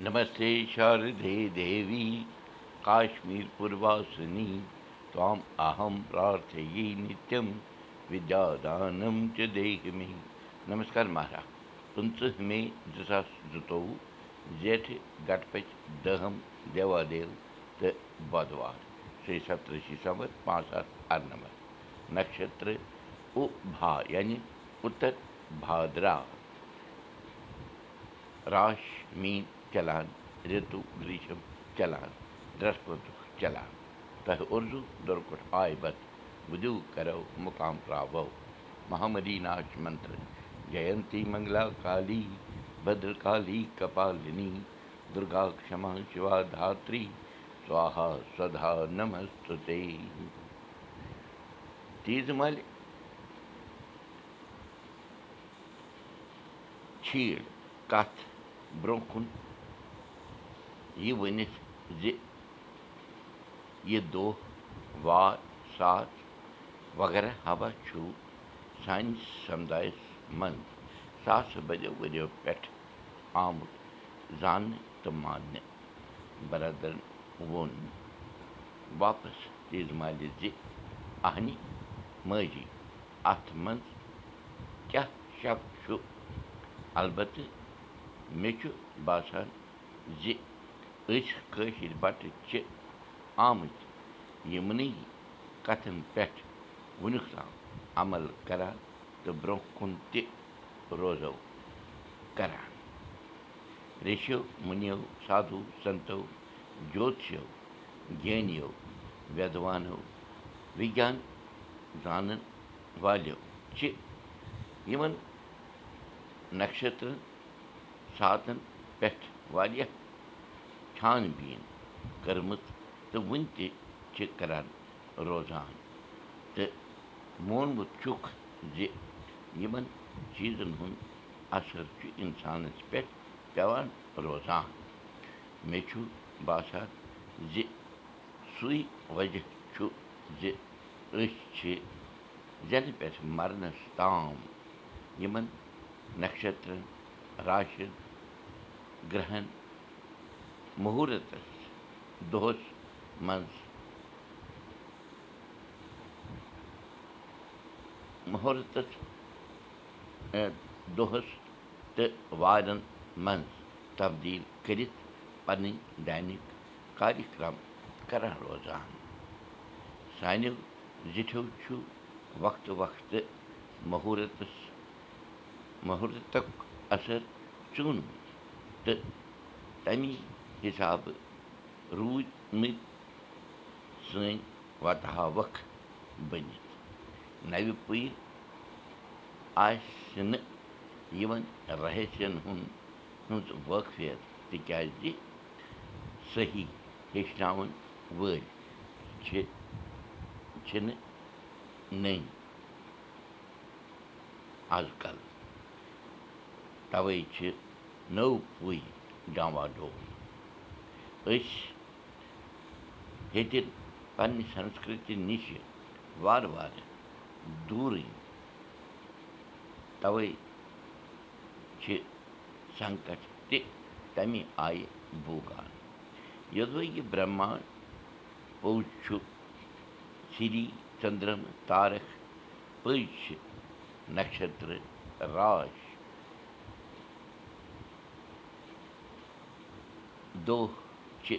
नमस्ते शारदे देवी काश्मीरपूर्वासिनी त्वाम् अहं प्रार्थये नित्यं विद्यादानं च देहि मे नमस्कार महाराज। دی मे اہم پراتھی जेठ गटपच दहम देवादेव مارا پٕنٛژٕ श्री सप्तषि ساس पाँच सात आठ नंबर नक्षत्र उ भा यानी उत्तर भाद्रा राश मीन چلان گریٖشم چلان برٛہسپتُک چلان دُرکُٹھ آے بت بُدِو کرو مُقام راوو مہامدیٖناچ منتر جینتی منگلا کالی بدر کالی کپالِنی دُرگا کما شِوا دھتری سوہا سدا نمستے تیٖژ مالہِ چھیٖڑ کتھ برٛونٛہہ کُن یہِ ؤنِتھ زِ یہِ دۄہ وار ساتھ وغیرہ ہوا چھُ سانہِ سمُدایَس منٛز ساسہٕ بٔدیو ؤرِیو پٮ۪ٹھ آمُت زاننہٕ تہٕ ماننہٕ برادرن ووٚن واپس مالہِ زِ اہنہِ ماجی اتھ منٛز کیٛاہ شک چھُ البتہٕ مےٚ چھُ باسان زِ أسۍ کٲشِر بٹہٕ چھِ آمٕتۍ یِمنٕے کتھن پٮ۪ٹھ وُنیُک تام عمل کران تہٕ برٛونٛہہ کُن تہِ روزو کران ریشو مُنیو سادو سنتو جوتشو گینِیو ویدوانو وِگیان زانن والیو چھِ یِمن نکشترن ساتن پٮ۪ٹھ واریاہ چھان بیٖن کٔرمٕژ تہٕ وُنہِ تہِ چھِ کران روزان تہٕ مونمُت چھُکھ زِ یِمن چیٖزن ہُنٛد اثر چھُ اِنسانس پٮ۪ٹھ پیٚوان روزان مےٚ چھُ باسان زِ سُے وجہ چھُ زِ أسۍ چھِ زٮ۪نہٕ پٮ۪ٹھ مرنس تام یِمن نکشترن راشن گرہن مہوٗرتس دۄہس منٛز مہوٗرتس دۄہس تہٕ وارٮ۪ن منٛز تبدیٖل کٔرِتھ پنٕنۍ دینِک کارِ کرم کران روزان سانیو زِٹھیو چھُ وقتہٕ وقتہٕ مہوٗرتس مہوٗرتُک اثر ژوٗنمُت حِسابہٕ روٗدمٕتۍ سٲنۍ وتہاوکھ بٔنِتھ نوِ پُیہِ آسہِ نہٕ یِمن رہسین ہُنٛد وٲقفیت تِکیٛازِ صحیح ہیٚچھناوَن وٲلۍ چھِ چھِنہٕ نٔنۍ آز کل تَوَے چھِ نٔو پُے ڈاوا أسۍ ہیٚتِنۍ پننہِ سنسکرتی نِشہِ وارٕ وارٕ دوٗرٕے تَوَے چھِ سنکٹ تہِ تَمہِ آیہِ بوگان یوٚدوے یہِ برٛہمانڈ پوٚز چھُ سری چندرم تارکھ پٔزۍ چھِ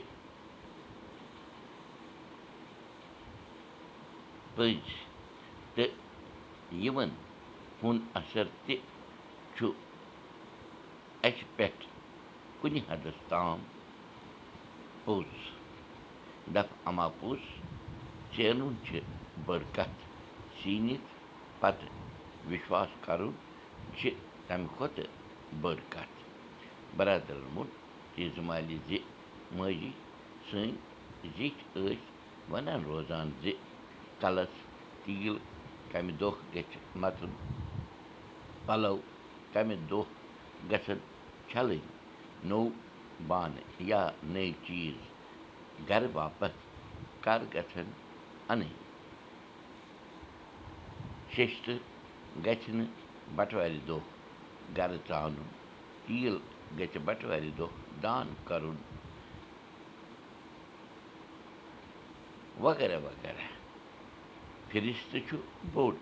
پٔزۍ تہٕ یِمن ہُنٛد اثر تہِ چھُ اَسہِ پٮ۪ٹھ کُنہِ حدس تام پوٚز دپ اما پوٚز ژینُن چھِ بٔڑ کتھ سیٖنِتھ پتہٕ وِشواس کرُن چھِ تمہِ کھۄتہٕ بٔڑ کتھ برادرن ووٚن تیٖژ مالہِ زِ ماجی سٲنۍ زِٹھۍ ٲسۍ ونان روزان زِ کلس تیٖل کمہِ دۄہ گژھِ متُن پلو کمہِ دۄہ گژھن چھلٕنۍ نوٚو بانہٕ یا نٔے چیٖز گرٕ باپتھ کر گژھن انٕنۍ شیشتٕر گژھِ نہٕ بٹوارِ دۄہ گرٕ ژانُن تیٖل گژھِ بٹوارِ دۄہ دان کَرُن وغیرہ وغیرہ فِرِستہٕ چھُ بوٚڑ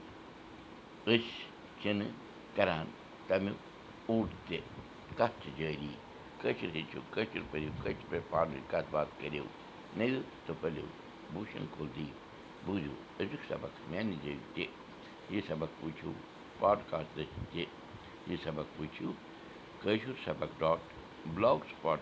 أسۍ چھِنہٕ کَران تَمیُک اوٚڑ تہِ کَتھ چھِ جٲری کٲشِر ہیٚچھِو کٲشِر پٔرِو کٲشِر پٲٹھۍ پانہٕ ؤنۍ کَتھ باتھ کٔرِو نٔرِو تہٕ پٔلِو بوٗشَن دِیِو بوٗزِو أزیُک سبق میٛانہِ جٲیہِ تہِ یہِ سبق وٕچھِو پاڈکاسٹٕچ تہِ یہِ سبق وٕچھِو کٲشُر سبق ڈاٹ بٕلاک سٕپاٹ